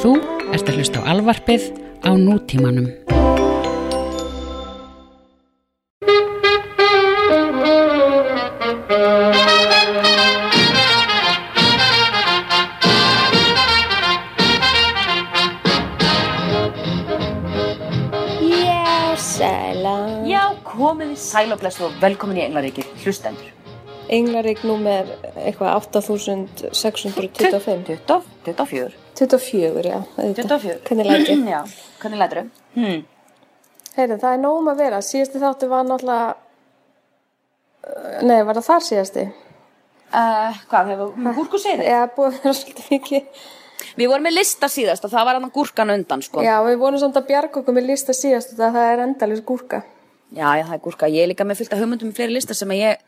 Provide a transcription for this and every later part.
Þú ert að hlusta á alvarpið á nútímanum. Sæl og blessu og velkomin í Englaríki, hlustendur. Englarík númer eitthvað 8625. 20, 24. 24, já. auðvitað. 24. Hvernig læti? Já, hvernig lætur þau? Hmm. Heyrðu, það er nógum að vera. Síðasti þáttu var náttúrulega... Nei, var það þar síðasti? Uh, hvað, hefur gúrku segið þið? Já, búið að vera svolítið mikið. Við vorum með lista síðast og það var hann gúrkan undan, sko. Já, við vorum samt að bjarga okkur með lista síðast og það er endalins gúrka. Já, já, það er gúrka. Ég er líka með fullt af hugmyndum með fleiri lista sem ég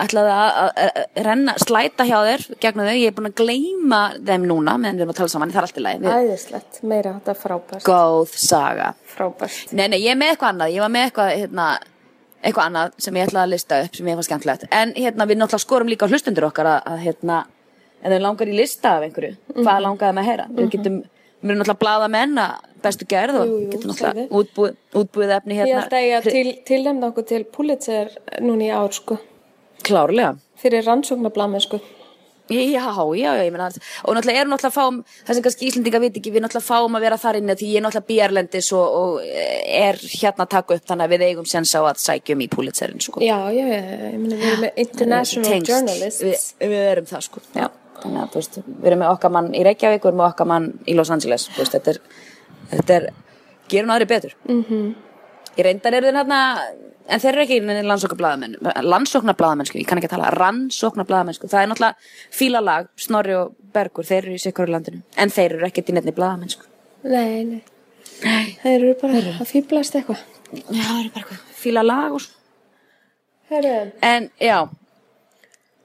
ætlaði að, renna, slæta hjá þér gegnum þau. Ég er búin að gleyma þeim núna meðan við erum að tala saman, það er allt í lagi. Við- Æðislegt, meira, þetta er frábært. Góð saga. Frábært. Nei, nei, ég er með eitthvað annað, ég var með eitthvað, hérna, eitthvað annað sem ég ætlaði að lista upp sem ég var skemmtilegt. En hérna, við náttúrulega skorum líka hlustundur okkar að, að hérna, en þau langar í lista af einhverju, hvað langaði með að heyra? Við getum, við erum náttúrulega blada menn að bestu gerð og getum náttúrulega útbúið, útbúið efni Ég hérna. held að ég að til, tilnefna okkur til Pulitzer núna í ár, sko. Klárlega. Fyrir rannsóknarblamið, sko. Já, já, já, ég meina, og náttúrulega erum náttúrulega fáum, það sem kannski Íslendinga veit ekki, við náttúrulega fáum að vera þar inni því ég er náttúrulega bíarlendis og, og er hérna að taka upp þannig að við eigum sens á að sækjum í púlitserinn, sko. Já, já, já, ég meina við erum með international Tengst. journalists. við, við erum það sko já. þannig að þú veist, við erum með okkar mann í Reykjavík við erum með okkar mann í Los Angeles þú veist, þetta er, þetta er gerum aðri betur mm Mhm. -hmm. ég reyndar eru þeir hérna en þeir eru ekki landsóknarbladamenn landsóknarbladamennsku, ég kann ekki tala rannsóknarbladamennsku, það er náttúrulega fílalag Snorri og Bergur, þeir eru í sikkur landinu. En þeir eru ekkert í nefni bladamennsku Nei, nei. Þeir eru bara að fýblast eitthvað. já, það eru bara eitthvað fílalag og svo. Herru, en já,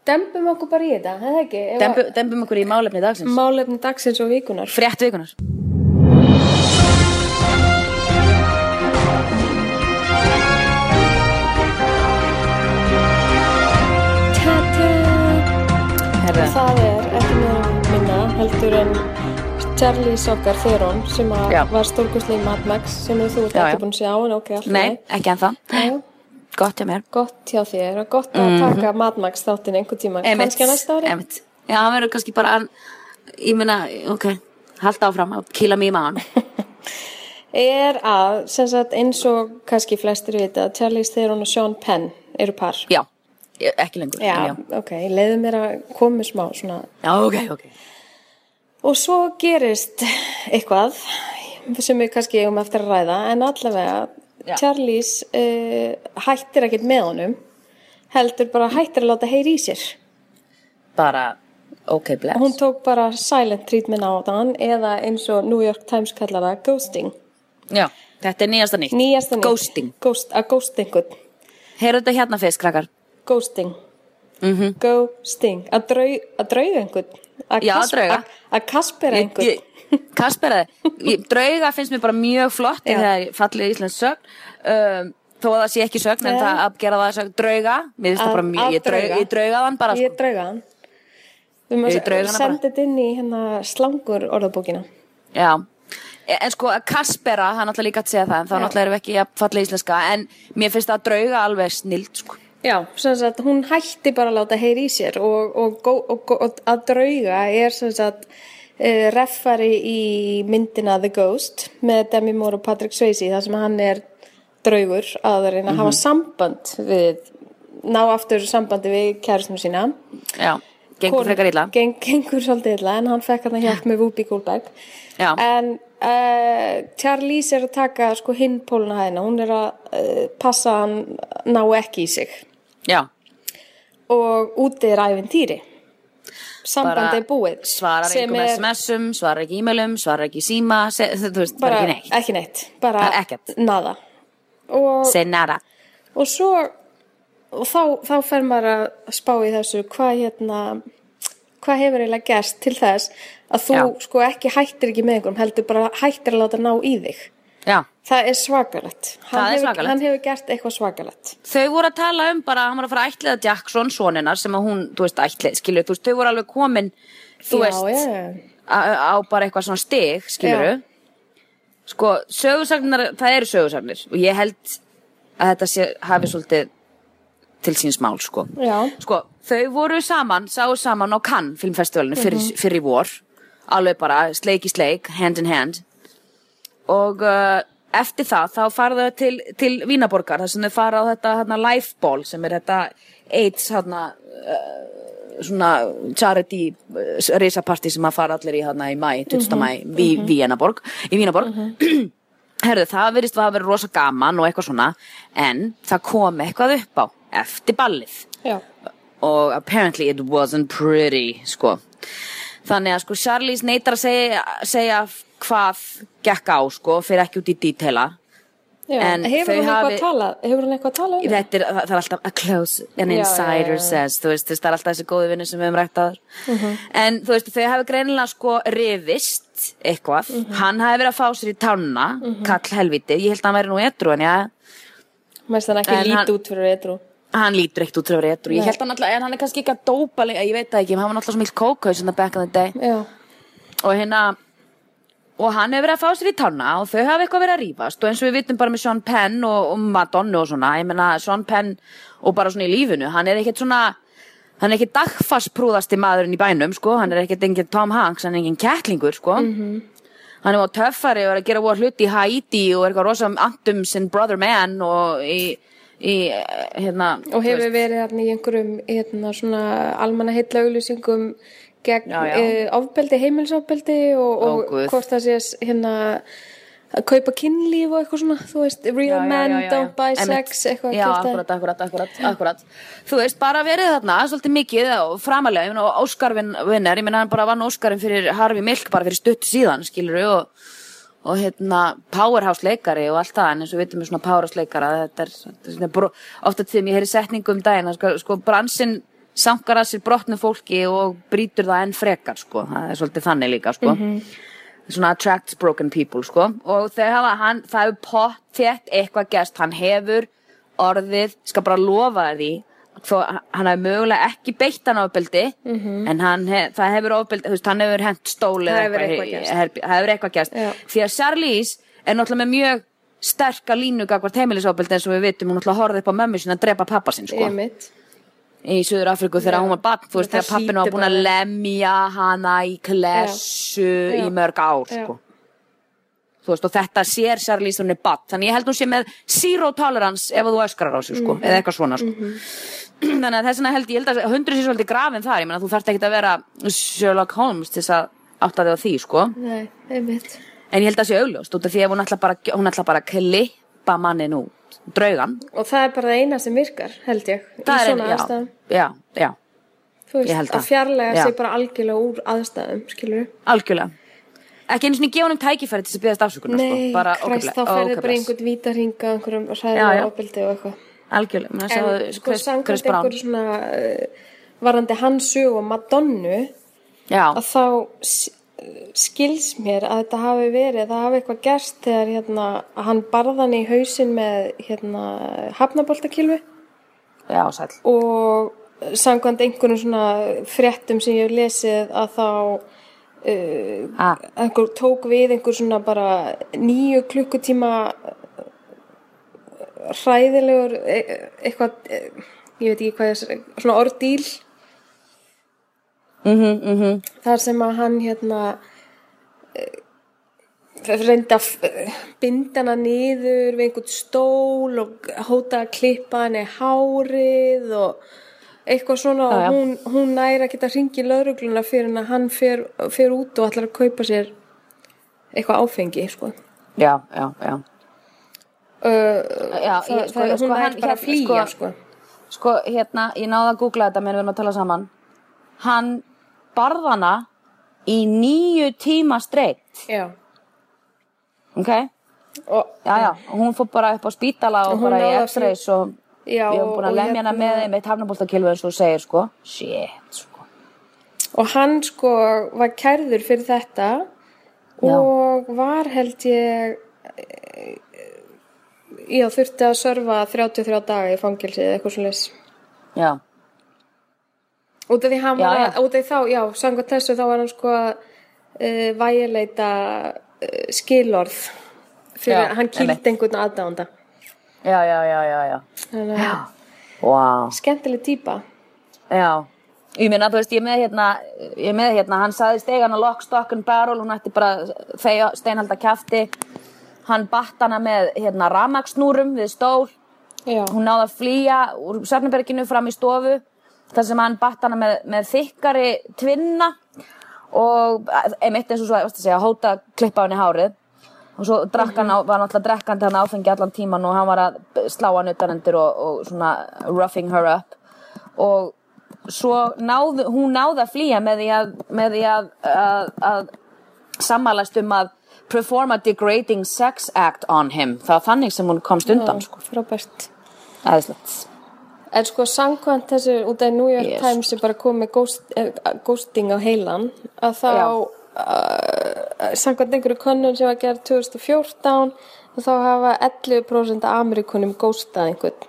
dembum okkur bara í þetta, er það ekki? Dembum, dembum okkur í málefni dagsins. Að- Málefni dagsins og vikunar. frétt vikunar heldur en Charlize okkar Theron sem Já. var stórkustlega í Mad Max sem þú ert Já, já. ekki búin að sjá en ok, alltaf nei, ekki ennþá. Gott hjá mér. Gott hjá þér og gott að taka Mad Max þáttinn einhver tíma, kannski að næsta ári. Einmitt. Já, hann verður kannski bara ég meina, ok, halda áfram að kýla mig í maðan er að, sem sagt eins og kannski flestir vita, Charlize Theron og Sean Penn eru par. Já, ég- ekki lengur Já, en ok, leiðum mér að koma smá svona já, ok, ok og svo gerist eitthvað sem við kannski eigum eftir að ræða en allavega Já. Charlize uh, hættir ekkert með honum heldur bara hættir að láta heyri í sér. Bara, ok, bless. Hún tók bara silent treatment á þann eða eins og New York Times kallar það ghosting. Já, þetta er nýjasta nýtt. Nýjasta nýtt. Ghosting. Ghost, að ghost einhvern. Heyrðu þetta hérna fyrst, krakkar ghosting. Mm ghosting. Að, draug, að drauga einhvern að, kaspera einhvern. ég, Kasperaði, ég, drauga finnst mér bara mjög flott en það fallið íslensk sögn. Um, þó að það sé ekki sögn en það að gera það sögn drauga. Mér finnst það Að- bara mjög, ég, drauga. ég drauga þann bara ég drauga hann. Við Ég þetta inn í hérna slangur orðabókina. Já, E- en sko að Kaspera, það er náttúrulega líka að segja það en þá náttúrulega erum við ekki að falla íslenska en mér finnst það að drauga alveg snild sko. Já, sem sagt, hún hætti bara að láta heyri í sér og, og, og, og, að drauga er sem sagt uh, reffari í myndina The Ghost með Demi Moore og Patrick Swayze þar sem hann er draugur að reyna að hafa samband við, ná aftur sambandi við kæristinu sína. Já, gengur Kon- frekar illa Geng, gengur svolítið illa en hann fekk hann hjálp með Whoopi Goldberg. Já. En uh, Charlize er að taka sko hinn póluna hæðina, hún er að uh, passa að hann ná ekki í sig Já, og úti er æfintýri sambandi er búið. svarar einhverjum er SMS-um, svarar ekki e-mailum, svarar ekki síma se, þú veist, bara, ekki neitt. ekki neitt. Bara nada. Og, og svo og þá, þá fer maður að spá í þessu hvað hérna hvað hefur eiginlega gerst til þess að þú Já. sko ekki hættir ekki með einhverjum heldur bara hættir að láta ná í þig. Já, það er svakalegt Það hann, er hefur, svakalegt. hann hefur gert eitthvað svakalegt þau voru að tala um bara hann var að fara að ætliða Jackson soninnar sem að hún, þú veist, ætlið, skilur, þú veist, þau voru alveg komin, þú já, veist, já. á, bara eitthvað svona stig, skilur Já. sko, sögursagnar, það eru sögursagnir og ég held að þetta sé, hafi svolítið til síns mál, sko Já. sko, þau voru saman, sáu saman á Cannes filmfestivalinu fyrir, Mhm. fyrir í vor alveg bara sleik í sleik, hand in hand og uh, eftir það þá fara þau til, til Vínaborgar þar sem þau fara á þetta hérna, lifeball sem er þetta AIDS hérna, uh, svona charity uh, risapartí sem að fara allir í hérna í mæ, 20. mæ í Vínaborg, í Vínaborg Herðu, það verðist að vera rosa gaman og eitthvað svona en það kom eitthvað upp á eftir ballið Já. og apparently it wasn't pretty sko þannig að sko Charlize neytar að segja, segja hvað gekk á sko fyrir ekki út í detaila. Já. En hefur hún eitthvað að tala hefur hún eitthvað að tala um það? þetta er, það það er alltaf a close an insider já, já. says þú veist, það er alltaf þessi góði vinnu sem við hefum rætt að Mhm. en þú veist, þau hafi greinilega sko rifist eitthvað, Mhm. hann hafi verið að fá sér í tána, kall helviti ég held að hann væri nú etru en já. Mest hann ekki En lít hann- út fyrir eitthvað hann lítur ekkert út fyrir etru ég held hann alltaf, en hann er kannski ekki að dópa ég veit það ekki, hann var alltaf svo mikil kókaus in the back of the day Já. Og hann hefur verið að fá sér í tanna og þau hafa eitthvað verið að rífast. Og eins og við vitum bara með Sean Penn og, og Madonna og svona, ég meina Sean Penn og bara svona í lífinu, hann er ekkert svona hann er ekki dagfarsprúðasti maðurinn í bænum, sko, hann er ekkert engin Tom Hanks, hann er engin kettlingur, sko. Mhm. hann er á töffari og er að gera voru hluti í Haiti og er eitthvað rosa anthem sin brother man og í, í eh, hérna og hefur verið hérna í einhverjum hérna, almanna heitla auglýsingum gegn Já, já. uh, ofbeldi, heimilisofbeldi og, og Guð. hvort það sé hérna að kaupa kynlíf og eitthvað svona þú veist, real Já, já, men já, já, já. don't buy sex eitthvað Já, kjaftaði. akkurat, akkurat, akkurat, akkurat Þú veist, bara verið þarna svolítið mikið og framalega, ég meina, og Óskar vin, vinnar, ég meina hann bara vann Óskarinn fyrir Harfi Milk bara fyrir stutt síðan, skilur og, og hérna, powerhouse leikari og allt það, en eins og við vitum við svona powerhouse leikara þetta er, þetta er ofta til ég heyri setningu um daginn, að sko, sko bransinn sankar að sér brotnu fólki og brýtur það enn frekar, sko. Það er svolítið þannig líka, sko. Svona attracts broken people sko. Og hafa hann, það hefur pott þétt eitthvað gerst, hann hefur orðið, skal bara lofa því þó hann hefur mögulega ekki beitt hann ofbeldi, en hann hef, það hefur ofbeldi, þú veist, hann hefur hent stóli Það hefur eitthvað eitthvað gerst, Já. því að Charlize er náttúrulega með mjög sterka línu gagvart heimilisofbeldi eins og við vitum, hún náttúrulega horfði upp á mömmu sinna að drepa pappa sinn sko. Í Suður Afriku þegar hún var barn þú veist þegar pappinu var búin að lemja hana í klessu í mörg ár sko. þú veist og þetta sér Charlize hún er barn. Þannig ég held hún sé með zero tolerance ef þú öskrar á sig sko, Mhm. eða eitthvað svona sko. þannig að þess vegna held ég held að hundur sé svolítið grafin þar. Ég meina þú þarft ekki að vera Sherlock Holmes til þess að átta þig á því sko. Nei, en ég held að það sé augljóst út af því að hún ætla bara, hún ætla bara að klippa mannin út draugan. Og það er bara það eina sem virkar held ég, í Það er- svona aðstæðum. já, já, þú veist, að fjarlæga sig bara algjörlega úr aðstæðum skilur algjörlega. Ekki einu sinni gefa honum tækifæri til þess að beðast afsökunar Nei, sko. bara kræst, þá ókeypis- ferði bara einhvern vítaringa einhverjum hræðilega já. ofbeldi og eitthvað. Algjörlega, en sko Brown. einhverju svona uh, varandi hans sög og Madonnu já, að þá skils mér að þetta hafi verið það hafi eitthvað gerst þegar hérna, hann barðan í hausinn með hérna, hafnaboltakilvi já, sæl og samkvæmt einhvern svona fréttum sem ég hef lesið að þá uh, ah, einhver tók við einhver svona bara nýju klukkutíma hræðilegur e- eitthvað, e- ég veit ekki hvað ég, svona ordíl mhm, mhm þar sem að hann hérna eh, reyndi að binda hana niður við einhvern stól og hóta að klippa hann í hárið og eitthvað svona og hún, hún næra að geta hringi laurugluna fyrir hann að hann fer, fer út og ætlar að kaupa sér eitthvað áfengi sko. já, já, já uh, Já, það, ég- sko- það, sko, hún hann- nær bara hérna, að flýja sko- sko. sko, hérna, ég náði að googla þetta meðan við erum að tala saman hann barðana í nýju tíma streikt já. ok, Og, já, já. Hún fór bara upp á spítala og bara í x-rays og Já, ég hef búin að lemja hana hérna- með einmitt hafnabóltakilfu eins og segir sko. Shit, sko. Og hann sko var kærður fyrir þetta og var held ég já þurfti að sörfa 33 daga í fangilsi eða eitthvað svona já, út af því hann Já, var já. að, út af því þá, já, samkvæmt þessu þá var hann sko að uh, vægileita uh, skilorð fyrir Já, að hann kýlt einhvern aðdánda. Já, já, já, já, já. Þannig að Wow. skemmtileg típa. Já, ég meina, þú veist, ég með hérna, ég með hérna, hann saði stegan að lock, stock and barrel, hún ætti bara þegja steinhalda kjafti, hann batt hana með hérna ramagsnúrum við stól, Já, hún náði að flýja úr Sörnuberginu fram í stofu, þar sem hann batt hana með, með þykkari tvinna og einmitt eins og svo, segja, hóta klippa á henni hárið og svo drakk hann, á, var náttúrulega drekkandi hann áfengi allan tíman og hann var að slá hann utanendur og, og svona roughing her up og svo náð, hún náði að flýja með því að, með því að, að, að sammælast um að perform a degrading sex act on him það var þannig sem hún komst undan sko. frábært. Æðislegt. En sko, samkvæmt þessu, út af New York Yes. Times er bara komið með ghost, eh, ghosting á heilan, að þá, uh, samkvæmt einhverju könnun sem var gerð 2014, að þá hafa 11% af Amerikunum ghostað einhvern.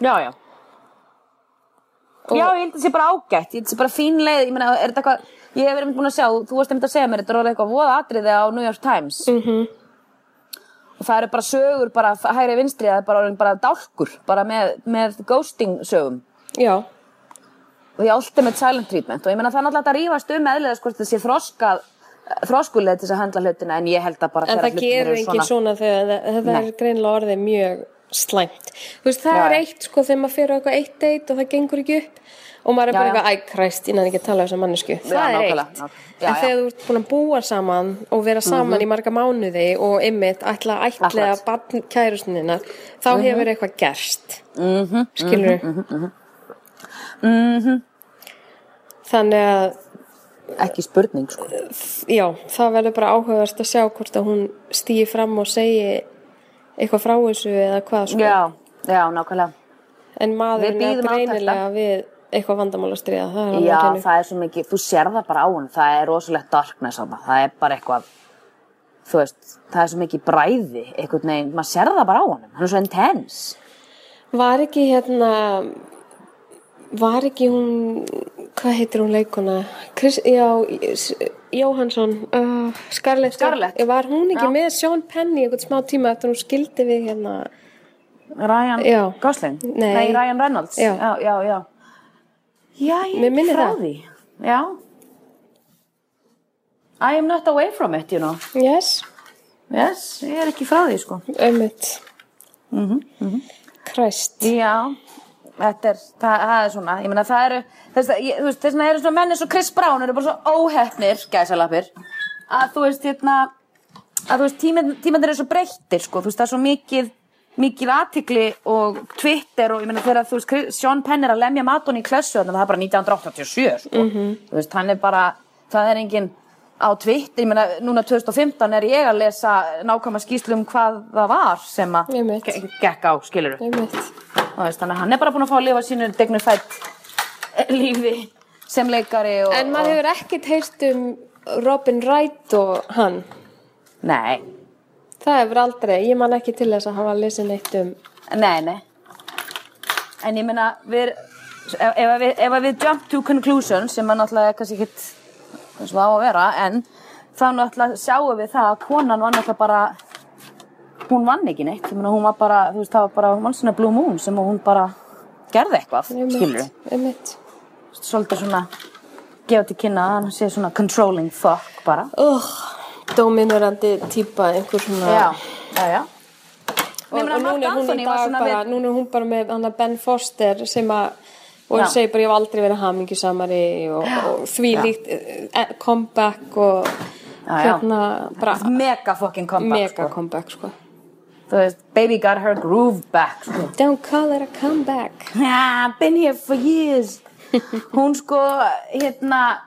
Já, já. Já, ég held að það sé bara ágætt, ég held að það sé bara fín leið, ég meina, er þetta eitthvað, ég hef verið búin að sjá, þú varst einmitt að segja mér, þetta er orðið eitthvað voða atriði á New York Times. Mm -hmm. Og það eru bara sögur, bara hægri vinstri, það er bara bara dálkur, bara með, með ghosting sögum. Já, Og því ultimate silent treatment, og ég meina það er náttúrulega að rífast um eðlilega, sko, þetta sé þroskað, þroskuleið til þess að handla hlutina, en ég held að bara en það gerur eru enginn svona þegar það- Nei. er greinilega orðið mjög slæmt. Þú veist, það Já, er já. eitt, sko, þegar maður fyrir eitthvað eitt date og það gengur ekki upp og maður er Já, bara já. eitthvað, æ, kræst, ég næði ekki að tala um þessa mannesku. Það er nákvæmlega, eitt. nákvæmlega. Já, en já. þegar þú ert búin að búa saman og vera saman í marga mánuði og ymmit ætla að ætla að barn kærustinina, þá hefur eitthvað gerst. Mm -hmm, Skilur mhm, mm -hmm, Þannig að Ekki spurning, sko. já, það verður bara áhugast að sjá hvort að hún stýi fram og segi eitthvað frá þessu eða hvað sko. Já, já, nákvæmlega. en maðurinn er greinilega við eitthvað vandamál að stríða það Já, það er svo mikið, þú sér það bara á hún, það er rosalegt darkness á það, það er bara eitthvað, þú veist, það er svo mikið bræði, einhvern veginn, maður sér það bara á honum, hann er svo intense. var ekki hérna var ekki hún hvað heitir hún leikuna Chris, já, Jóhansson uh, Scarlett, Scarlett. var hún ekki Já. með Sean Penn í einhvern smá tíma eftir hún skildi við hérna Ryan Já. Gosling? Nei. Ryan Reynolds? Já. Já, já, já. Ég er frá því. Já. I am not away from it, you know. yes, Yes, ég er ekki frá því, sko. ömmit Mhm, Kræst Já, þetta er, það, það er svona, ég meina það eru, þess að, ég- þú veist, þess að eru svona menn eins og Chris Brown eru bara svo óhefnir, gæsalapir, að þú veist, hérna, að þú veist, tíminn eru svo breyttir, sko, þú veist, það er svo mikið, mikið aðtikli og Twitter og ég meina þegar þú veist, Sean Penn er að lemja matun í klessu, þannig að það er bara 1987, sko, þú veist, hann er bara, það er engin, á Twitter, ég meina, núna 2015 er ég að lesa nákvæma skýslu um hvað það var sem að gekk á, skilur þannig að hann er bara búin að fá að lifa sínu degnufætt lífi sem leikari og, en maður hefur ekkert heyrt um Robin Wright og hann? Nei, það hefur aldrei, ég man ekki til þess að hafa lesið neitt um nei, nei. En ég meina, við ef, ef, að ef að við jump to conclusions sem að náttúrulega kannski ekkit eins og það á að vera, en þá náttúrulega sjáum við það að konan var náttúrulega bara hún vann ekki neitt, ég meina hún var bara þú veist, það var bara, hún var svona Blue Moon sem hún bara gerði eitthvað, skilur við ömmit svolítið svona gefa til kynna hann sé svona controlling fuck bara. Uh, dominerandi típa einhver svona já, já, já. Og, og núna er hún í dag bara, núna er hún bara með Ben Foster sem að og hún segir bara ég hef aldrei verið hamingjusamari og, og því líkt eh, comeback og hérna bara mega fucking comeback mega sko. comeback sko. Veist, baby got her groove back sko. don't call it a comeback. Yeah, been here for years. Hún sko, hérna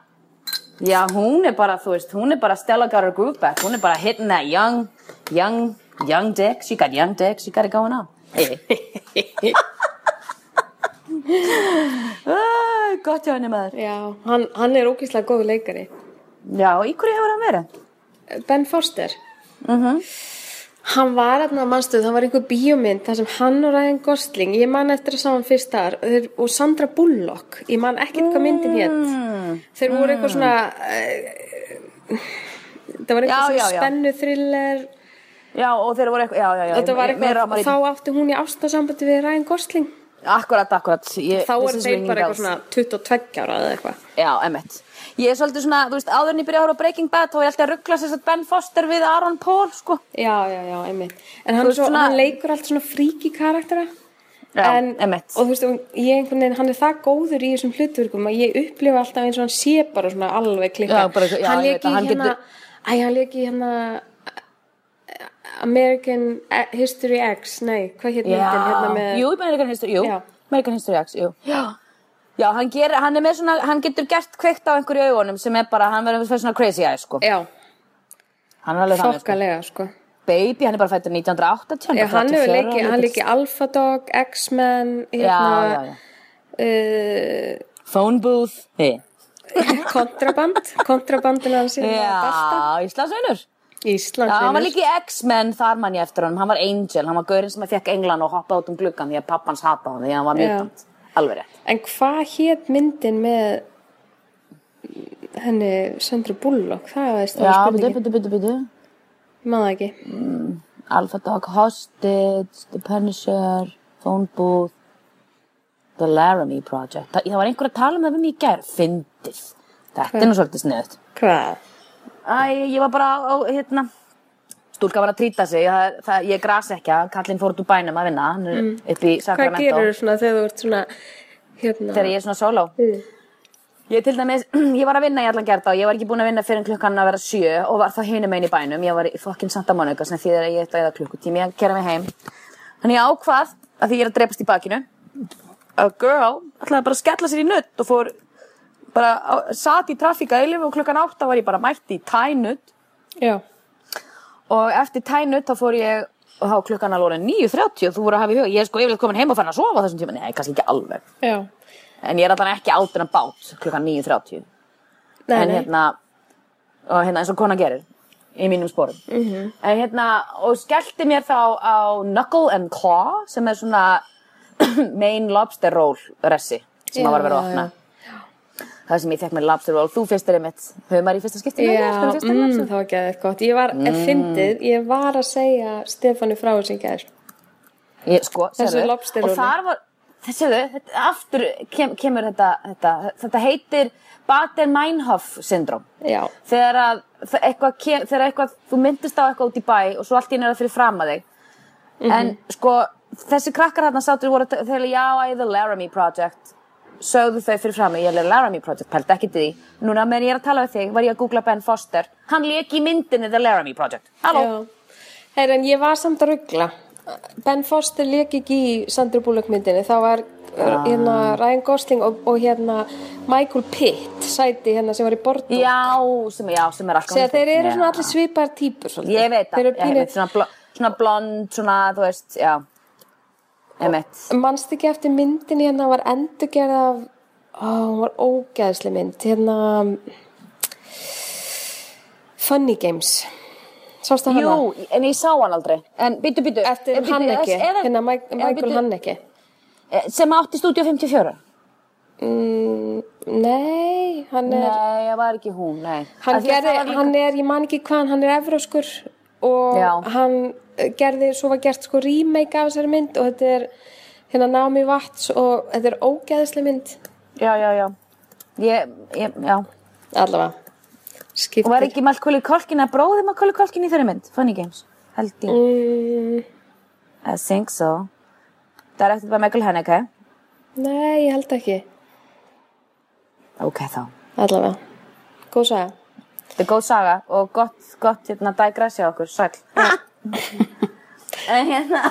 já, hún er bara, þú veist hún er bara Stella got her groove back. Hún er bara hitting that young, young young dick, she got young dick, she got it going on Æ, gott hjá henni maður. Já, hann, hann er ógeðslega góð leikari. Já, í hverju hefur hann verið? Ben Foster. Mhm. hann var aðna mannstuð, það var einhver bíómynd þar sem hann og Ryan Gosling ég man eftir að sá hann fyrst þar og Sandra Bullock, ég man ekkert hvað myndin hétt þeir voru eitthvað svona uh, þetta var eitthvað svona spennu thriller Já, og þeir voru eitthvað, já, já, já var ég- meira á eitthvað, maður þá átti hún í ástasambandi við Ryan Gosling Akkurat, akkurat. Ég, þá er ringing bara eitthvað svona 22 ára eða eitthvað. Já, emmett Ég er svolítið svona, þú veist, áður en ég byrja að horfa á Breaking Bad þá er ég alltaf að ruggla sér að Ben Foster við Aaron Paul, sko. Já, já, já, einmitt. En hann, svo, svona- hann leikur allt svona fríki karaktera Já, en, einmitt. og þú veist, ég einhvern veginn, hann er það góður í þessum hlutverkum að ég upplifa alltaf eins og hann sé bara svona alveg klikka Já, bara- já, hann ég leik veit í að hann hérna getur- æ, hann leik í hérna American History X. Nei, hvað hétt myndin hérna með jú, American History, jú. American History X, jú. Já, já hann, ger, hann er með svona, hann getur gert kveikt á einhverju augunum sem er bara, hann verður svona crazy eye, sko. Já, Hann er alveg þannig, sko. Þokkalega sko. Baby, hann er bara fættur 1980 Já, hann hefur 34 leikið, hann leikið Alpha Dog, X-Men, Já, já, hérna, já uh, Phone booth Hey. kontraband, kontrabandin hans Basta, Já, Íslandsvinnur Íslands Já, hann var líka í X-Men þar mann ég eftir honum, hann var Angel, hann var gaurinn sem fekk englan og hoppaði út um gluggan því að pappans hata hann því að hann var Já. mutant, alveg rétt. En hvað hétt myndin með henni Sandra Bullock, það veist það spurningin, maður ekki. Alpha Dog Hostage, The Punisher, Phone Booth, The Laramie Project, það, það var einhver að tala með um í gær, fyndið, þetta er nú svolítið sniðut. Hvað? Æ, ég var bara á, hérna, stúlka var að trýta sig, það, það, ég grasi ekki að kallinn fór út úr bænum að vinna, hann er upp í Hvað Sacramento. gerur svona þegar þú ert svona hérna þegar ég er svona solo Mm. ég til dæmis, ég var að vinna í allan gerða og ég var ekki búin að vinna fyrir klukkan að vera sjö og var þá hinum einn í bænum, ég var í fokkin Santa Monica sem því að ég ætti að eða klukkutími að kera mig heim þannig ég ákvað að því ég er að drepast í bakinu a girl ætlaði bara að skella sér í nutt og fór bara, á, sat í trafíka eilif og klukkan átta var ég bara mætt í tænutt Já, og eftir tænutt þá fór ég og þá klukkan alveg orðin 9.30 og þú voru að hafa í huga, ég er sko yfirleitt komin heim og fann að sofa þessum tíma, nei, kannski ekki alveg. Já. En ég er allan ekki átur en bát klukkan 9.30 Nei, en hérna og hérna eins og kona gerir í mínum sporum. Mhm. -hmm. en hérna og skellti mér þá á Knuckle and Claw sem er svona main lobster roll ressi sem Já, að var að vera að opna það sem ég fekk með lobster roll. Þú fyrst er einmitt höfum maður í fyrsta skipti með þér? Já, mm, það var eitthvað gott. Ég var, mm. fyndið, ég var að segja Stefáni frá þessi Ég, sko, Þessu lobster og þar var þessu, þetta, aftur kem, kemur þetta, þetta þetta heitir Baden-Meinhof syndrom Já, þegar að eitthvað, þegar eitthvað þú myndist á eitthvað út í bæ og svo allt í einu er það fyrir fram að þig Mhm. en sko þessi krakkar hérna sátur voru þegar já, I the Laramie Project sögðu þau fyrir fram að ég er Laramie Project pældi ekki til því, núna meðan ég er að tala við þig var ég að googla Ben Foster, hann lék í myndinni The Laramie Project, halló? Heyr, en ég var samt að ruggla Ben Foster leik ekki í Sandra Bullock myndinni. Það var Ah. hérna Ryan Gosling og, og hérna Michael Pitt sæti hérna sem var í Bordeaux. Já, sem, já, sem er alltaf þeir eru svona allir svipar típur svolítið. ég veit Þeir það, svona blond svona, þú veist, já Manst ekki eftir myndinni hérna var endurgerð af Ó, hún var ógeðsli mynd Hérna Funny Games. Sástu hana? Jú, en ég sá hann aldrei. En byttu, byttu Eftir Hanneke, hérna Michael Hanneke. Sem átti stúdíu 54 mm, Nei, hann er Nei, það var ekki hún, nei. Hann, gerði, hann er, ég man ekki hvað, hann er evróskur og Já. hann eh, gerði, svo var gert sko remake af þessari mynd og þetta er hérna Naomi Watts og þetta er ógeðsli mynd. Já, já, já. Ég, ég, já. Allavega. Skiptir. Og var ekki Malkoli Kolkin að bróði Malkoli Kolkin í þeirri mynd? Funny Games, held ég. Mm, I think so. Directed by Michael Haneke Nei, ég held ekki. Ok, þá. Allavega, góð saga Þetta er góð saga og gott, gott hérna digressja okkur, sæl. en hérna,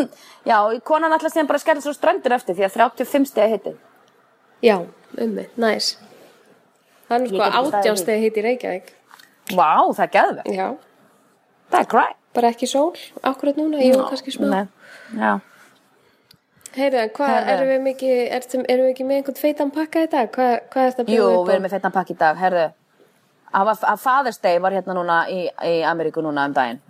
já, konan alltaf sem bara skellir svo ströndur eftir því að 35 stegi hitti. Já, ummi, næs Það er Ég sko átjánstegi hitt í Reykjavík Vá, það er geðvegt. Já, Það er græt. bara ekki sól, akkurat núna, jú, kannski smá já. Heyrðu, hvað, erum við mikið, erum, erum við ekki með einhvern feitan pakka í dag? Hvað, hvað er þetta að Jú, bjóða upp við erum með fettan pakk í dag, herðu. Að, Father's Day var hérna núna í, í Ameríku núna um daginn.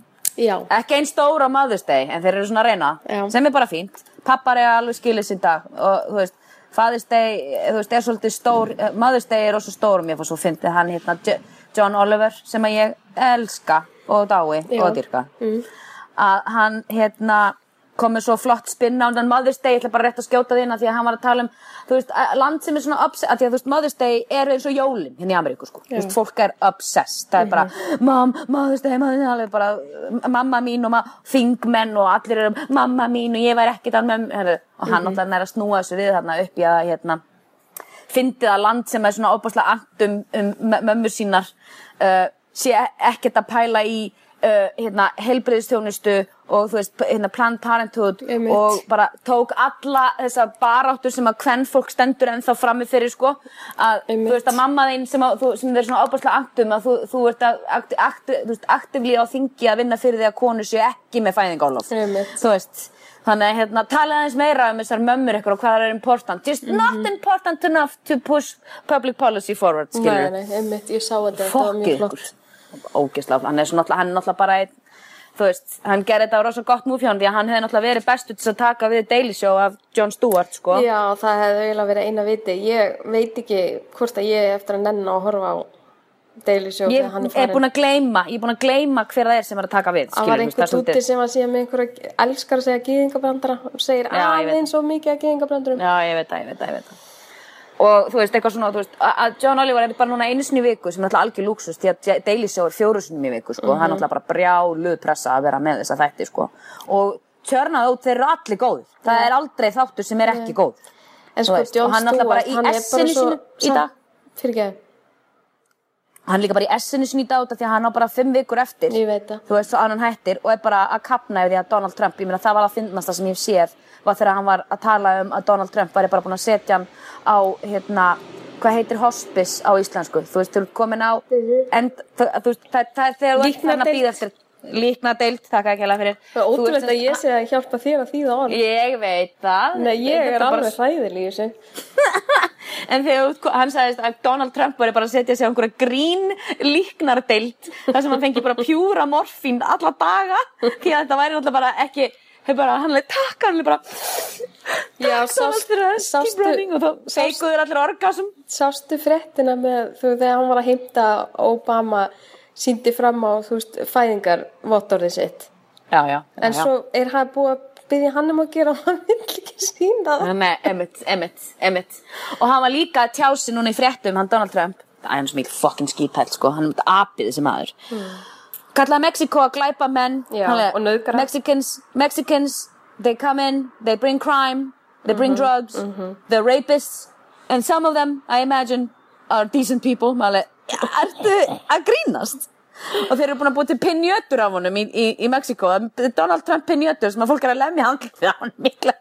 Já, Ekki einn stór á Mother's Day, en þeir eru svona að reyna, Já. sem er bara fínt. Pappar er alveg skilis í dag og þú veist, Father's Day, þú veist, er svolítið stór, eh, Mother's Day er også stór, mér fannst svo fyndið hann hérna, John Oliver sem að ég elska og dái Já. og dyrka að hann hérna kom með svo flott spinna undan Mother's Day, ég ætla bara rétt að skjóta að því að hann var að tala um, þú veist, land sem er svona obsessed, því að þú veist, Mother's Day er eins og jólin hérna í Ameríku, sko, þú veist, fólk er obsessed, það er bara, mam, Mother's Day, Mother's Day, alveg bara, mamma mín og ma þingmenn og allir eru, mamma mín og ég var mömmu, herru, og hann náttúrulega nær að snúa þessu við þarna upp í að, hérna, fyndið að land sem er svona óbúslega andum um mö- mömmur sínar uh, sé ekkert að pæla í uh, hérna, helbriðstjónustu og þú veist, hérna, Planned Parenthood Einmitt. og bara tók alla þessa baráttur sem að hvern fólk stendur ennþá frammi fyrir sko að Einmitt. þú veist að mamma þín sem, að, þú, sem þeir svona óbúslega andum að þú, þú ert að akti, akti, þú veist, aktivlí á þingi að vinna fyrir því að konu séu ekki með fæðingálof þú veist þannig að hérna, tala aðeins meira um þessar mömmur ykkur og hvað er important just not important enough to push public policy forward Nei, skilur nei, einmitt, ég sá þetta, þetta var mjög flott. Ógislega, hann er svo náttúrulega, hann er náttúrulega bara einn þú veist, hann gerði þetta á rosa gott múf hjá hann því að hann hefði náttúrulega verið bestu til að taka við Daily Show af Jon Stewart sko Já, það hefði eiginlega verið eina viti. Ég veit ekki hvort að ég er eftir að nenna að horfa á Daily Show ég þegar hann er er farin. búin að gleyma ég er búin að gleyma hver það er sem er að taka við Það var skilurðu, einhver það er úti svolítið- sem að segja með einhverja elskar að segja og að. Og þú veist, eitthvað svona, þú veist, að- að John Oliver er bara núna einu sinni í viku sem er alltaf algjör lúksus því að Daily Show er fjóru sinni í viku, sko. Mhm. Það er alltaf bara brjáluð pressa að vera með þessa þætti, sko. Og tjörnað út, þeir eru allir góðir. Það er aldrei þáttur sem er ekki góð. En sko, veist, og hann er alltaf bara í hann essinu sínu í dag. Fyrir ekki, Hann er líka bara í essinu sinni í dag út af því að hann á bara fimm vikur eftir. þú veist, svo annan hættir og er bara að kapna yfir því að Donald Trump, ég meina það var að finnast það sem ég séð, var þegar hann var að tala um að Donald Trump væri bara búin að setja hann á, hérna, hvað heitir hospice á íslensku, þú veist, þú ert komin á, en þú þú það, það er þegar þú ert farin að Líknardeild. býða eftir, líknadeild, þakka ekki alveg fyrir. Það er ótrúlega sem að ég sé að hjálpa þér að þýða orð. Ég veit það. Nei, ég er bara alveg hræðileg í þessu. En þegar hann sagðist að Donald Trump var bara að setja sig á einhverja grín líknardeild þar sem hann fengi bara pjúra morfín alla daga því að þetta væri náttúrulega bara ekki bara, hann leið takk, hann leið bara Já, takk sást- fyrir að keep sástu- running og þá feikuður allir orgasm. Sástu fréttina með, þú veist, þegar hann var að heimta Obama síndi fram á, þú veist, fæðingarvottorðið sitt. Já, já, En svo er hann búið að byggja hann um að gera og hann vill ekki sína það. Nei, emitt, emitt, emitt og hann var líka að tjá sig núna í fréttum hann Donald Trump, það er hann svo mikil fucking skítæll sko, hann er apið þessi maður kallaði Mexiko að glæpa menn. Mexicans, Mexicans, they come in they bring crime, they bring drugs they're rapists and some of them, I imagine are decent people, maður alveg ertu að grínast og þeir eru búin að búið til pinjötur af honum í, í, í Mexiko, Donald Trump pinjötur sem að fólk er að lemja handlið fyrir hann mikla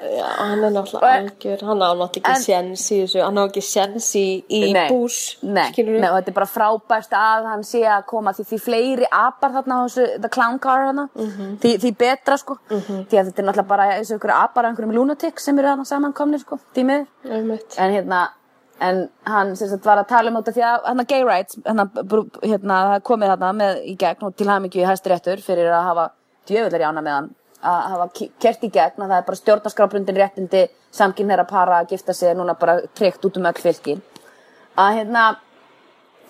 Já, hann er náttúrulega algjör, hann á náttúrulega ekki séns í þessu, hann á ekki séns í, í Nei, Bush, nei, nei, og þetta er bara frábært að hann sé að koma því, því fleiri apar þarna á þessu, the clown car þarna, Mhm. því, því betra sko, því að þetta er náttúrulega bara þessu ykkur apar af einhverjum lunatic sem eru þarna samankomnir sko, Einmitt. en hérna, en hann sagt var að tala um þetta því að hann gay rights, hann hérna, er komið þarna með í gegn og til hamingju í hæstiréttur fyrir að hafa djöfullar í ána með hann, að hafa kert í gegn að það er bara stjórnarskrábrundin réttindi samkynneira para að gifta sig er núna bara tryggt út um öll fylkin að hérna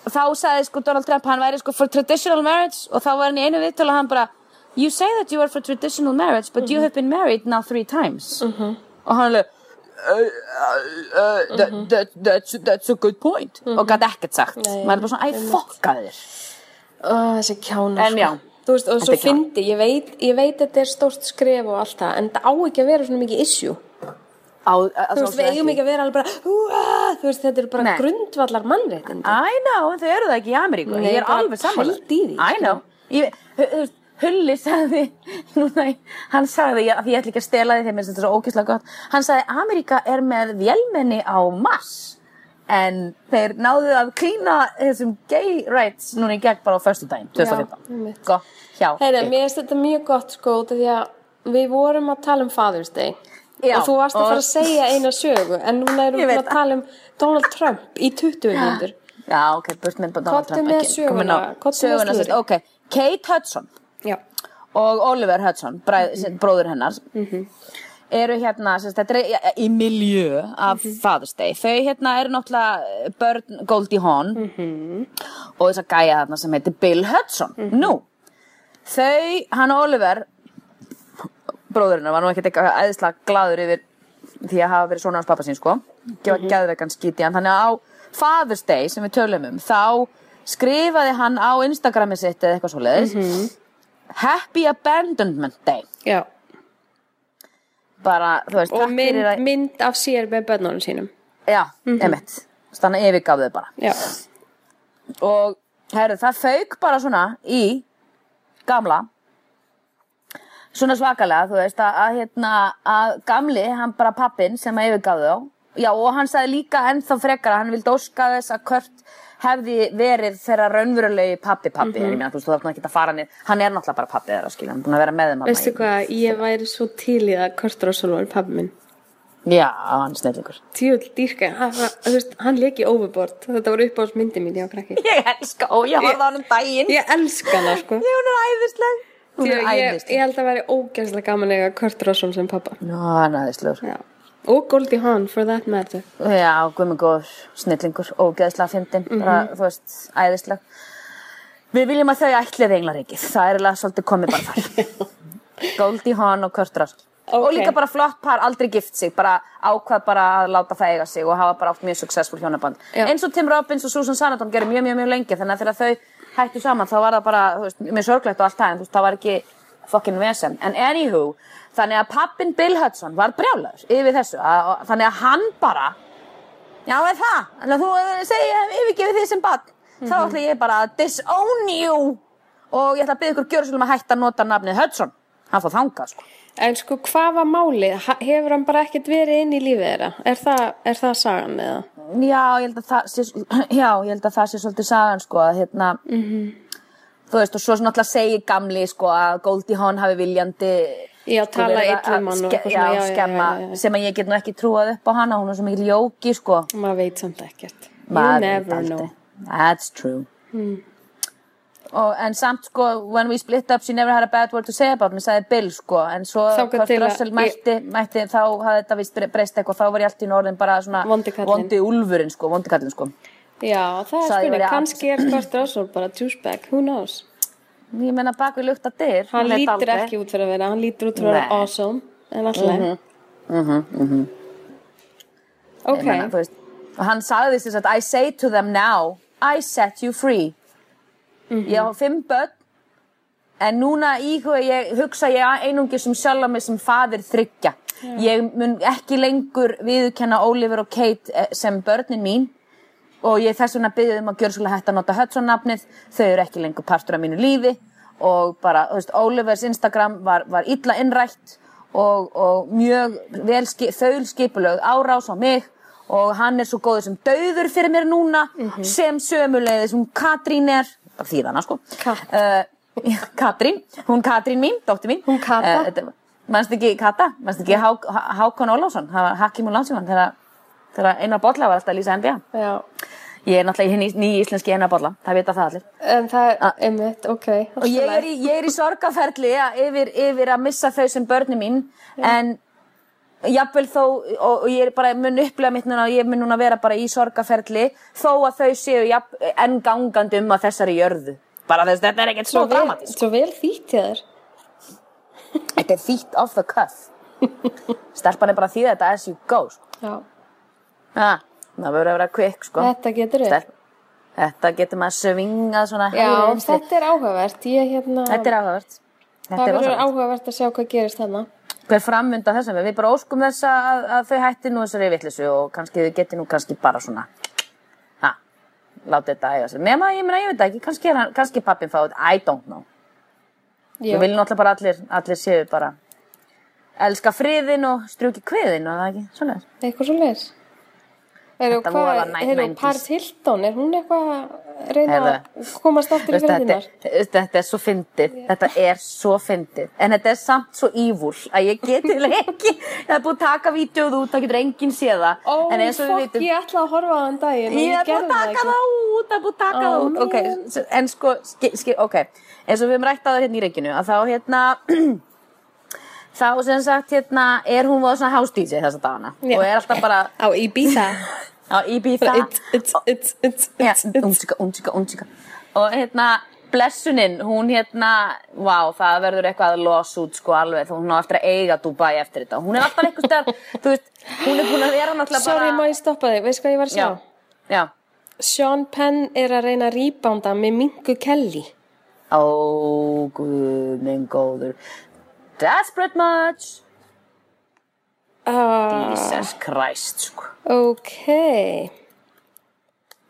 þá sagði sko Donald Trump hann væri sko for traditional marriage og þá var hann í einu viðtölu að hann bara you say that you are for traditional marriage but you have been married now three times. Og hann alveg uh, uh, uh, that, that, that's, that's a good point. Og gæti ekkert sagt. Nei, maður er bara svona, æ, fokka þér. Ó, þessi kjánar En já. Þú veist, og svo fyndi, ég veit, ég veit að þetta er stórt skref og allt það, en það á ekki að vera svona mikið issue. á, Þú veist, við eigum ekki. að vera alveg bara, "Úa", þú veist, þetta er bara Nei. grundvallar mannréttindi. I know, en þau eru það ekki í Ameríku. Ég er alveg því, I know. ég, hu- þú veist, Hulli sagði núna, Hann sagði, ég, ég ætla ekki að stela því Þeim er þetta svo ókyslega gott Hann sagði, Ameríka er með vélmenni á Mars En þeir náðu að klína þessum gay rights núna í gegn bara á förstu daginn, 2015 einmitt. Gott, hjá ykkur. mér finnst þetta mjög gott sko, af því að við vorum að tala um Father's Day. Já, og þú varst að fara að segja eina sögu, en núna erum við veit að tala um Donald Trump í 20 hundur. Já, ok, burt með Donald Komdu Trump ekki söguna, á- komdu með Söguna, sérst, ok Kate Hudson Já. og Oliver Hudson, bræð, mm bróður hennar eru hérna, sagt, þetta er í- miljö af Father's Day. Þau hérna eru náttúrulega börn Goldie Hawn og þess að gæja þarna sem heitir Bill Hudson. Nú, þau, hann og Oliver, bróðurinn var nú ekkert eitthvað æðislega gladur yfir því að hafa verið svona hans pappa sín, sko. Gefa mm geðveikan skíti hann. Þannig að á Father's Day sem við tölum um, þá skrifaði hann á Instagrami sitt eða eitthvað svoleiðis Happy Abandonment Day. Já. Bara, þú veist, Og mynd, að... mynd af sér með börnunum sínum. Já, emitt. Þannig að yfirgaf þau bara. Já. Og, herru, það fauk bara svona í gamla svona svakalega, þú veist, að, að, hérna, að gamli, hann bara pappin sem að yfirgaf þau Já, og hann sagði líka ennþá frekar að hann vildi óska þess að Kurt hefði verið þeirra raunverulegi pappi pappi, en ég meina, þú veist, þú þarf ekki að fara hann hann er náttúrulega bara pappi þeirra, skilja, hann er búin að vera með þeim Veistu hvað, ég væri svo til í að Kurt Russell var pabbi minn. Já, hann snillingur. Tjóðl dýrka, hann, þú veist, hann leki overboard. Þetta var upp á myndi mín, var krakki. Ég elska, og ég horfði á hann um daginn. Ég elska hana, sko. Ég, hún er æðisleg. Hún Því er að ég, æðisleg. ég held að að. Og Goldie Hawn, for that matter. Já, guðmur góður, snillingur, ógeðslega fyndin, bara, þú veist, æðisleg. Við viljum að þau ætlið englaríkið, það er alveg svolítið komið bara þar. Goldie Hawn og Kurt Russell. Og Ok. líka bara flott par, aldrei gift sig, bara ákvað bara að láta það eiga sig og hafa bara átt mjög successful hjónaband. Já. Eins og Tim Robbins og Susan Sarandon gerir mjög, mjög, mjög lengi, þannig að þegar þau hættu saman þá var það bara, þú veist, mjög sorglegt og allt það, en þú veist, það var ekki fucking vesen. En anywho, þannig að pappin Bill Hudson var brjálaður yfir þessu, að, og- þannig að hann bara, Já, er það? Þannig að þú eh, hef yfirgefið þig sem barn. Þá ætla ég bara að disown you og ég ætla að byggja ykkur gjörsum að hætta að nota nafnið Hudson. Hann fór þangað, sko. En sko, hvað var málið? Hefur hann bara ekkert verið inn í lífið þeirra? Er það, er það sagan eða? Já, ég held að það sé, já, held að það sé svolítið sagan, sko, að hérna, þú veist, og svo náttúrulega segir gamli, sko, að Goldie Hawn hafi viljandi Já, tala verið illa um hann og eitthvað svona, já, skemma, já, já, sem að ég get nú ekki trúað upp á hana, hún er svo mikil jóki, sko. Maður veit samt ekkert. You never know. That's true. Og, en samt sko, when we split up she never had a bad word to say about me, sagði Bill sko, en svo að- Russell mætti, mætti, þá hafði þetta vist breyst eitthvað, þá var ég allt í norðin bara svona Vondi úlfurinn sko, vondi kallinn sko. Já, það er spurning. Kannski er Kurt Russell bara douchebag, who knows? Ég menna bak við lukta dyr. Hann veit lítur ekki út fyrir að vera, hann lítur út fyrir að vera awesome, en alltaf. Ok, Ég meina, þú veist, og hann sagði þess að I say to them now, I set you free. Ég á fimm börn, en núna íhuga ég, hugsa ég einungis um sjálfa mig sem fadir þryggja. Ég mun ekki lengur viðurkenna Oliver og Kate eh, sem börnin mín og ég þess vegna byggði um að svolítið hægt að nota Hudson nafnið, þau eru ekki lengur partur af mínu lífi. Og bara, þú veist, Olivers Instagram var, var illa innrætt. Og, og mjög vel ski, þaul skipulögð árás á mig. Og hann er svo góður sem dauður fyrir mér núna. Sem sömuleiðis hún Katrín er, bara þýðana sko. Kat. uh, Katrín, hún Katrín mín, dóttir mín. Hún Kata. uh, þetta- Manstu ekki Kata? Manstu ekki Há, Há- Hákon Ólafsson? Það var Hakim og Landsjóman þegar, þegar Einar Bolla var alltaf að lýsa NBA. já. Ég er náttúrulega í hinn nýja íslenski Einar Bolla, það vita það allir. En það er, einmitt, ok. Og ég er í, ég er í sorgaferli að- yfir, yfir að missa þau sem börni mín, en jafnvel þó, og, og ég er bara mun upplega mitt núna, og ég mun núna vera bara í sorgaferli, þó að þau séu jafn, enn gangandi um að þessari jörðu. Bara þess, þetta er ekkert svo dramatísk. svo vel þýtt hjá þér. Þetta er þýtt off the cuff. Stelpan er bara að þýða þetta as you go, sko. Já. Ah, það verður að vera quick, sko. Þetta getur við. Þetta getur maður svingað svona Já, hægri þetta er áhugavert. Ég hérna, Þetta er áhugavert. Þetta það er verður áhugavert að sjá hvað gerist þarna. Hver framvinda þessum við, við bara óskum þess að, að þau hætti nú þessari vittlisu og kannski þau geti nú kannski bara svona, ha, láta þetta æga sig. Nema, ég meina, ég veit ekki, kannski, kannski pappin fáið, I don't know. Já. Við viljum náttúrulega bara allir, allir séu bara, elska friðin og strjúki kviðin og það ekki, svona þess. Eitthvað svo Heyrðu, Þetta voða næ- heyrðu, 90s. Paris Hilton, er hún eitthvað að reyna Heyrðu. að komast aftur í Veist, þetta, er- þetta er svo fyndið, þetta er svo fyndið, en þetta er samt svo ívúl að ég geti ekki, það er búið að taka vídeoð út, það getur enginn séð það, Ó, við fokk, vitum, ég ætla að horfa á þann daginn og Ég ég er gerði að það taka ekki. það út, það er búin að taka það út Ok, en sko, ok Eins og við höfum rætt á það hérna í reikinu að þá hérna þá sem sagt hérna er hún voða svona house DJ þessa dagana. Já. og er alltaf bara Á Ibiza. á Ibiza. Undsika, undsika, undsika og hérna blessunin, hún hérna vá, það verður eitthvað lawsuit sko alveg, þú hún á eftir að eiga Dubai eftir þetta, hún er alltaf eitthvað stær þú veist, hún er búin að vera náttúrulega Sorry, má bara ég stoppa þig, veist hvað ég var að já, sjá? já Sean Penn er að reyna að rýbánda með Mingu Kelly. Ó, guð minn góður Desperate much Ah, Jesus Christ, sko ok.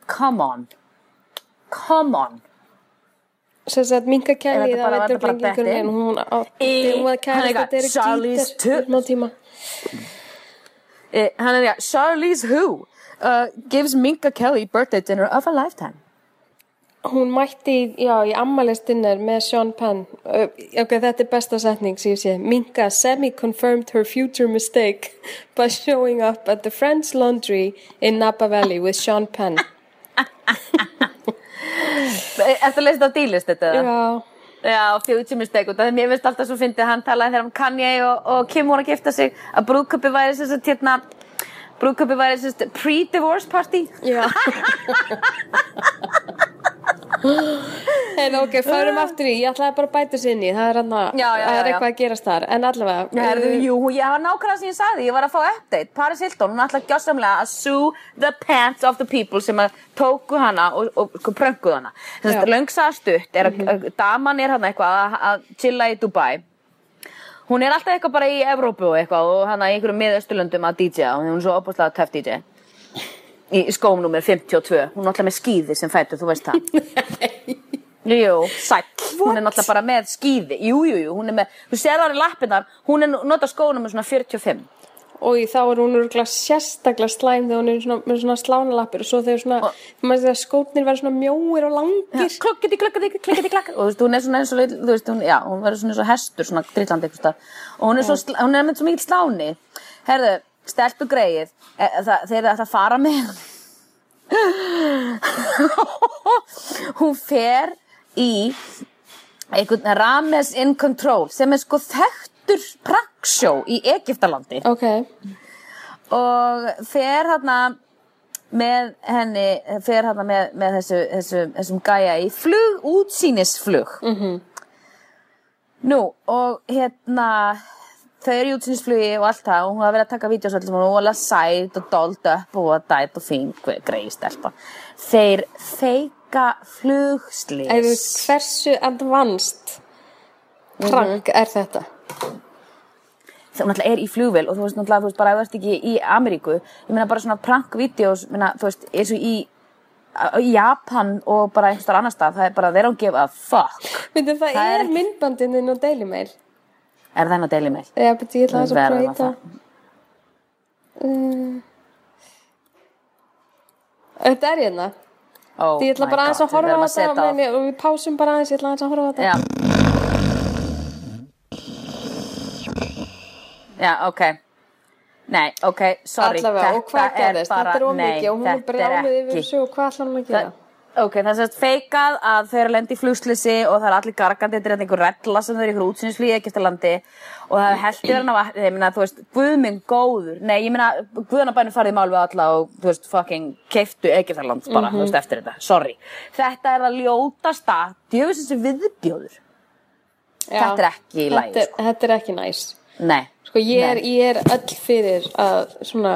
Come on Come on Svo að Minga Kelly, Er þetta það bara- veitur var þetta bara blingingur bettinn? en hún átti, Í- hún var hann er kærast eitthvað, að Derek Charlie's Jeter Tooth. ná tíma. eh, Hann er já, Charlize Who uh, gives Minka Kelly birthday dinner of a lifetime Hún mætti, já, í ammælistinnar með Sean Penn. Ok, þetta er besta setning sem ég sé. Minka semi-confirmed her future mistake by showing up at the Friends Laundry in Napa Valley with Sean Penn. Eftir að þetta á dílist þetta Já, Já, future mistake og það er mér finnst alltaf svo fyndið hann talaði þegar um Kanye og, og Kim voru að gifta sig að brúðköpi væri sem sagt hérna brúðköpi væri sem sagt pre-divorce party já. Heyrðu, ok, förum aftur í, ég ætlaði bara að bæta sér inn í, það er, hana, Já, já, er já, já. eitthvað að gerast þar, en allavega. Herðu, uh, jú, ég var nákvæmlega sem ég sagði, ég var að fá update. Paris Hilton, hún ætlaði gjössamlega að sue the pants of the people sem að tóku hana og, og sko, prönguðu hana. Þess að löngsaða stutt. Er að mm daman er hann eitthvað að, að chilla í Dubai. Hún er alltaf eitthvað bara í Evrópu og eitthvað og hana í einhverjum miðausturlöndum að DJ-a og hún er svo opaslega töff DJ í skóm nummer 52 hún er alltaf með skíði sem fætur, þú veist það. Jú, sæll, hún er náttúrulega bara með skíði, jú, jú, jú, hún er með, þú sér það í lappinnar, hún er nota skónum með svona 45. og í þá er hún örgulega sérstaklega slæm þegar hún er svona, með svona slánalappir og svo þegar svona, maður þegar skótnir verður svona mjóir og langir. Klokkiti, klokkiti, klokkiti, klokkiti, og þú veist, hún er svona eins og, þú veist, hún, já, hún verður svona eins og hestur, svona drillandi eitthvað og hún er svo, hún er með svo mikil sláni, herðu, stelpu greið, e, það, þeir eru að fara með, hún fer í einhvern Rames in Control, sem er sko þekktur pranksjó í Egiptalandi. Ok, og fer hérna með henni fer hérna með, með þessu, þessu, þessum gæja í flug, útsýnisflug -hmm. nú og hérna þau eru í útsýnisflugi og allt það og hún hafa verið að taka vídeosöld og hún var alveg sæt og dold upp og var dæt og fín greið stelpa þeir feika flugslis eða hversu advanced prank er þetta? það náttúrulega er í flugvél og þú veist náttúrulega þú veist bara ef þú ert ekki í Ameríku ég meina bara svona prank-vídeos þú veist eins og í í Japan og bara einhverstað annar stað það er bara they don't give a fuck Veitum, það, Það er er ekki- myndbandinn inn á Daily Mail. Er það henn að deili með Já, betur ég ætla að Verðum að breyta. Uh, Þetta er hérna. oh ég ætla bara aðeins að horfa við á þetta og við pásum bara aðeins, ég ætla aðeins að horfa á þetta. já já ok nei ok sorry Allavega, og hvað er gerðist? Þetta er ómikið og hún er er brjálið yfir þessu og hvað ætla hún að gera? Ok, það er sérst feikað að þau eru að lenda í flugslisi og það er allir gargandi, þetta er einhver rella sem þau eru í einhver útsýnisflýi ekki eftir landi og það er heldur hann af, ég meina, þú veist, guð minn góður, nei, ég meina, guðanabænum farið mál við alla og, þú veist, fucking keiftu Egyptaland bara, þú veist, eftir þetta, sorry. Þetta er að ljótasta, djöfisins sem viðbjóður. Þetta er ekki er- sko. þetta er ekki næs. Nei. Sko, ég er, ég er öll fyrir að svona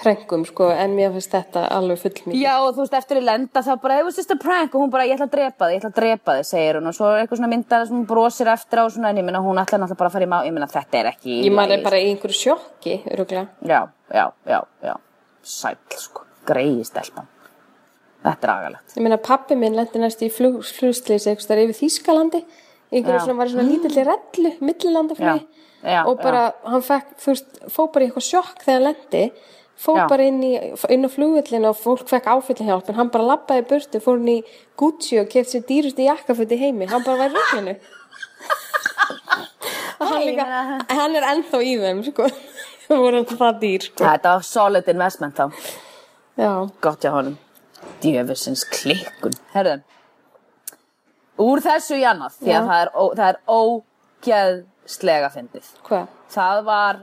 prenkum, sko, en mér finnst þetta alveg fullmikið. Já, og þú veist, eftir að lenda þá bara, it was just a prank og hún bara, ég ætla að drepa þig, ég ætla að drepa þig, segir hún og svo er eitthvað svona myndar sem hún brosir eftir á og svona, en ég minna, hún ætla náttúrulega bara að fara í má, ég minna, þetta er ekki í Ég maður er bara í einhverju sjokki, öruglega. Já, já, já, já, sæll, sko, greiði stelpan. Þetta er agalegt. Ég meina, pappi minn lendi næst í flug, flugslýsi eitthvað yfir Þýskalandi, einhverju Já. svona var í svona lítilli rellu, millilandaflugi, Já, já, og bara, hann fekk, þú veist, fó bara í eitthvað sjokk þegar hann lendi, fó Já. bara inn, í, inn á flugvillinu og fólk fekk áfyllihjálp, en hann bara labbaði í burtu, fór hann í Gucci og kefti sér dýrusti jakkafutt í heimi, hann bara var í röglinu. Og hann, hann er ennþá í þeim, sko, það voru hann það dýr, sko. Þetta var solid investment þá. Já, Gott hjá honum. Djöfusins klikkun. Herðu, úr þessu í annað, því að það er, ó, það er ógeðslega fyndið. Hvað? Það var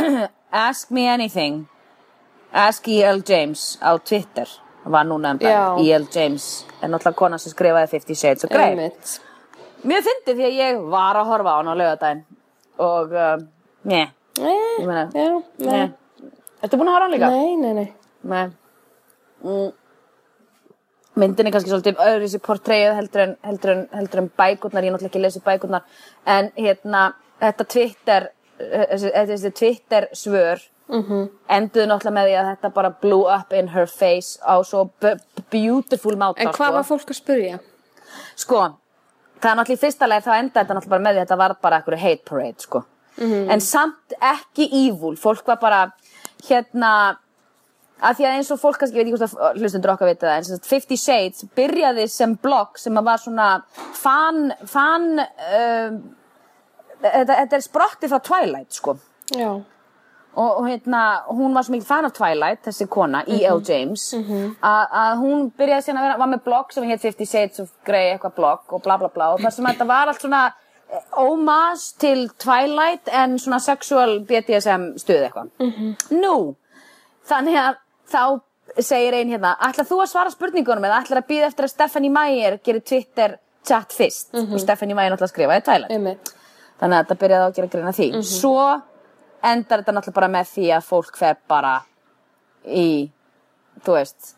Ask Me Anything Ask E.L. James á Twitter var núna um dag E.L. James er náttúrulega kona sem skrifaði Fifty Shades of Grey. Mjög fyndið því að ég var að horfa á hann á laugardaginn og uh, Eh, já, nei. njö. Ertu búin að horfa á hann líka? Nei, nei, nei. Nei. Mm. Myndin er kannski svolítið öðru þessi portræðið heldur en, heldur, en, heldur en bækurnar, ég er náttúrulega ekki að lesa bækurnar, en hérna, þetta Twitter, eh, þessi, þessi Twitter svör Mhm. enduðu náttúrulega með því að þetta bara blew up in her face á svo beautiful máta, En hvað sko. var fólk að spurja? Sko, það er náttúrulega í fyrsta leið þá endaði þetta náttúrulega bara með því að þetta var bara eitthvað hate parade, sko. En samt ekki evil, fólk var bara, hérna, að því að eins og fólk kannski, ég veit ekki hvort að hlustundur okkar vita það, sem sagt Fifty Shades byrjaði sem blogg sem að var svona fan, fan, um, þetta, þetta er sprottið frá Twilight, sko. Já. Og, og hérna, hún var svo mikið fan af Twilight, þessi kona, E.L. James, að, að hún byrjaði síðan að vera, var með blogg sem hétt Fifty Shades of Grey, eitthvað blogg og bla bla bla og þar sem þetta var allt svona eh, homage til Twilight en svona sexual BDSM stuð eitthvað. Nú, þannig að þá segir ein hérna, ætlar þú að svara spurningunum eða ætlar að býða eftir að Stephanie Meyer gerir Twitter chat fyrst og Stephanie Meyer náttúrulega skrifaði Twilight. Einmitt. Þannig að þetta byrjaði á að gera greina því. Svo endar þetta náttúrulega bara með því að fólk fer bara í, þú veist,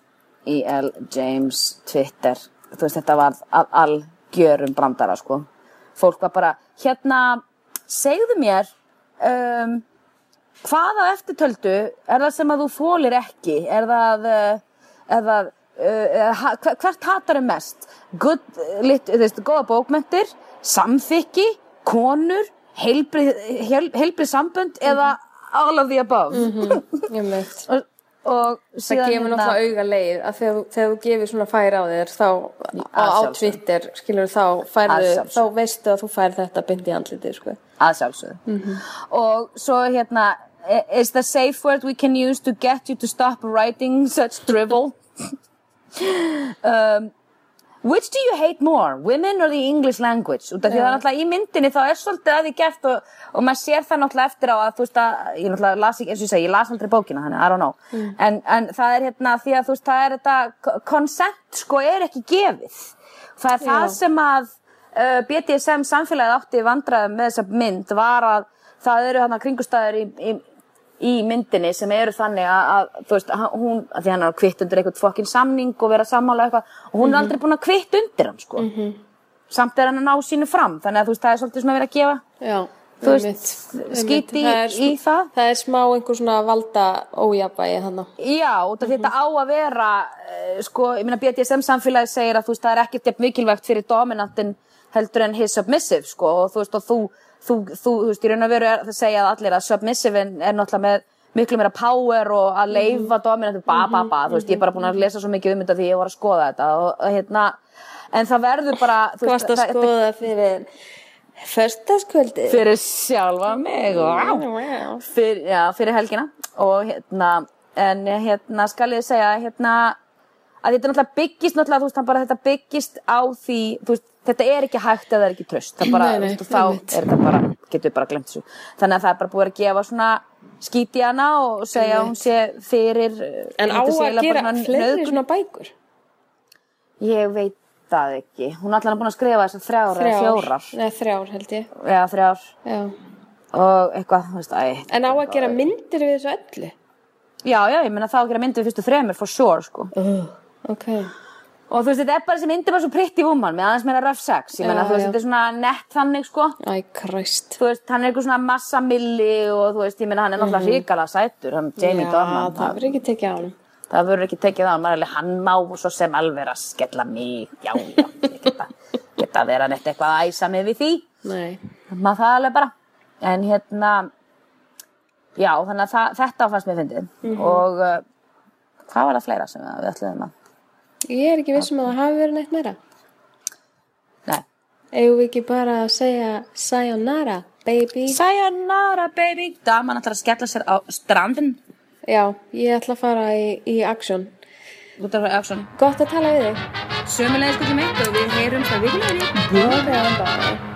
í L. James Twitter. Þú veist, þetta var al- algjörum brandara, sko. Fólk var bara, hérna, segðu mér, um, hvað á eftirtöldu er það sem að þú þólir ekki? Er það, uh, er það, uh, hvert hatar mest? Good, lit, þú veist, góða bókmentir, samþykki, konur, heilbrið, heil, heilbrið sambönd eða all of the above. Einmitt. og, og Það gefur náttúrulega auga leið að þegar, þegar þú gefur svona færi á þér þá á. Twitter skilur þá færðu, þá veistu að þú fær þetta byndi í andlitið sko. að sjálfsögðu og svo hérna is the safe word we can use to get you to stop writing such drivel um, which do you hate more women or the English language? Út af því það er náttúrulega í myndinni þá er svolítið að því gert og, og maður sér það náttúrulega eftir á að þú veist að ég náttúrulega las ekki, eins og ég segi, ég las aldrei bókina þannig, I don't know. En, en það er hérna því að þú veist það er þetta consent sko er ekki gefið. Það er það Já. sem að uh, BDSM samfélagið átti vandræðum með þessa mynd var að það eru hann kringustæður í, í, í myndinni sem eru þannig að, að þú veist, hann- hún, að því hann er að kvitt undir eitthvað fokkin samning og vera sammála eitthvað og hún er aldrei búin að kvitt undir hann sko samt er hann að ná sínu fram þannig að þú veist, það er svolítið sem að vera að gefa Já, Þú veist, skít í-. Það það. Er smá einhver svona valda ójafvægi þannig Já, út af því þetta á að vera uh, sko, ég meina BDSM samfélagi segir að þú veist, það er ekkert mikilvægt fyrir dominantin heldur en his submissive sko, og þú veist, og þú, þú, þú, þú veist, í raun og veru er það segja allir að submissive er náttúrulega með miklu meira power og að leifa dominantin, ba, ba, ba, þú veist, ég er bara búin að lesa svo mikið um þetta því ég var að skoða þetta og, hérna, en það verður bara Þú varst að skoða fyrir Föstaskvöldi fyrir sjálfa mig og wow. fyrir, já, fyrir helgina og hérna en hérna skal ég segja hérna að þetta náttúrulega byggist náttúrulega þú veist hann bara þetta byggist á því þú veist þetta er ekki hægt eða það er ekki tröst það bara, Nei, nei, veist, þá er þetta bara getur við bara glemt þessu. Þannig að það er bara búið að gefa svona skít í hana og segja að hún sé fyrir En á að gera fleiri svona bækur? Ég veit það ekki. Hún er allan búin að skrifa þessar þrjár eða fjórar. Nei, þrjár held ég. Já þrjár. Já. og eitthvað þú veist, æ, En á að gera myndir við þessu öllu? Já, já, ég meina þá að gera myndið við fyrstu þremur for sure, sko. Ok Og þú veist, þetta er bara þessi myndið bara svo pretty woman með aðeins meira rough sex. Ég meina, Já, þú veist, já. þetta er svona nett þannig, sko. Æ, kræst Þú veist, hann er eitthvað svona massa milli og þú veist, ég meina, hann er náttúrulega hrikalega sætur, hann Jamie Já, Dornan. það verður ekki tekið á hann það verður ekki tekið á hann, maður er alveg, hann má svo sem alveg að skella mig. Já, já, ég geta, geta að vera neitt eitthvað að æsa mig við því. Nei maður það alveg bara en hérna já, þannig að það, þetta fannst mér fyndið Mhm. og uh, hvað var það fleira sem við ætluðum að Ég er ekki vissum að það hafi verið neitt meira. Nei, Eigum við ekki bara að segja Sayonara, baby? Sayonara baby. Daman ætlar að skella sér á strandin Já, ég ætla að fara í, í action út af action Gott að tala við þig. Sömulegis skullum eitt og við heyrum það vikulegri Ok, bye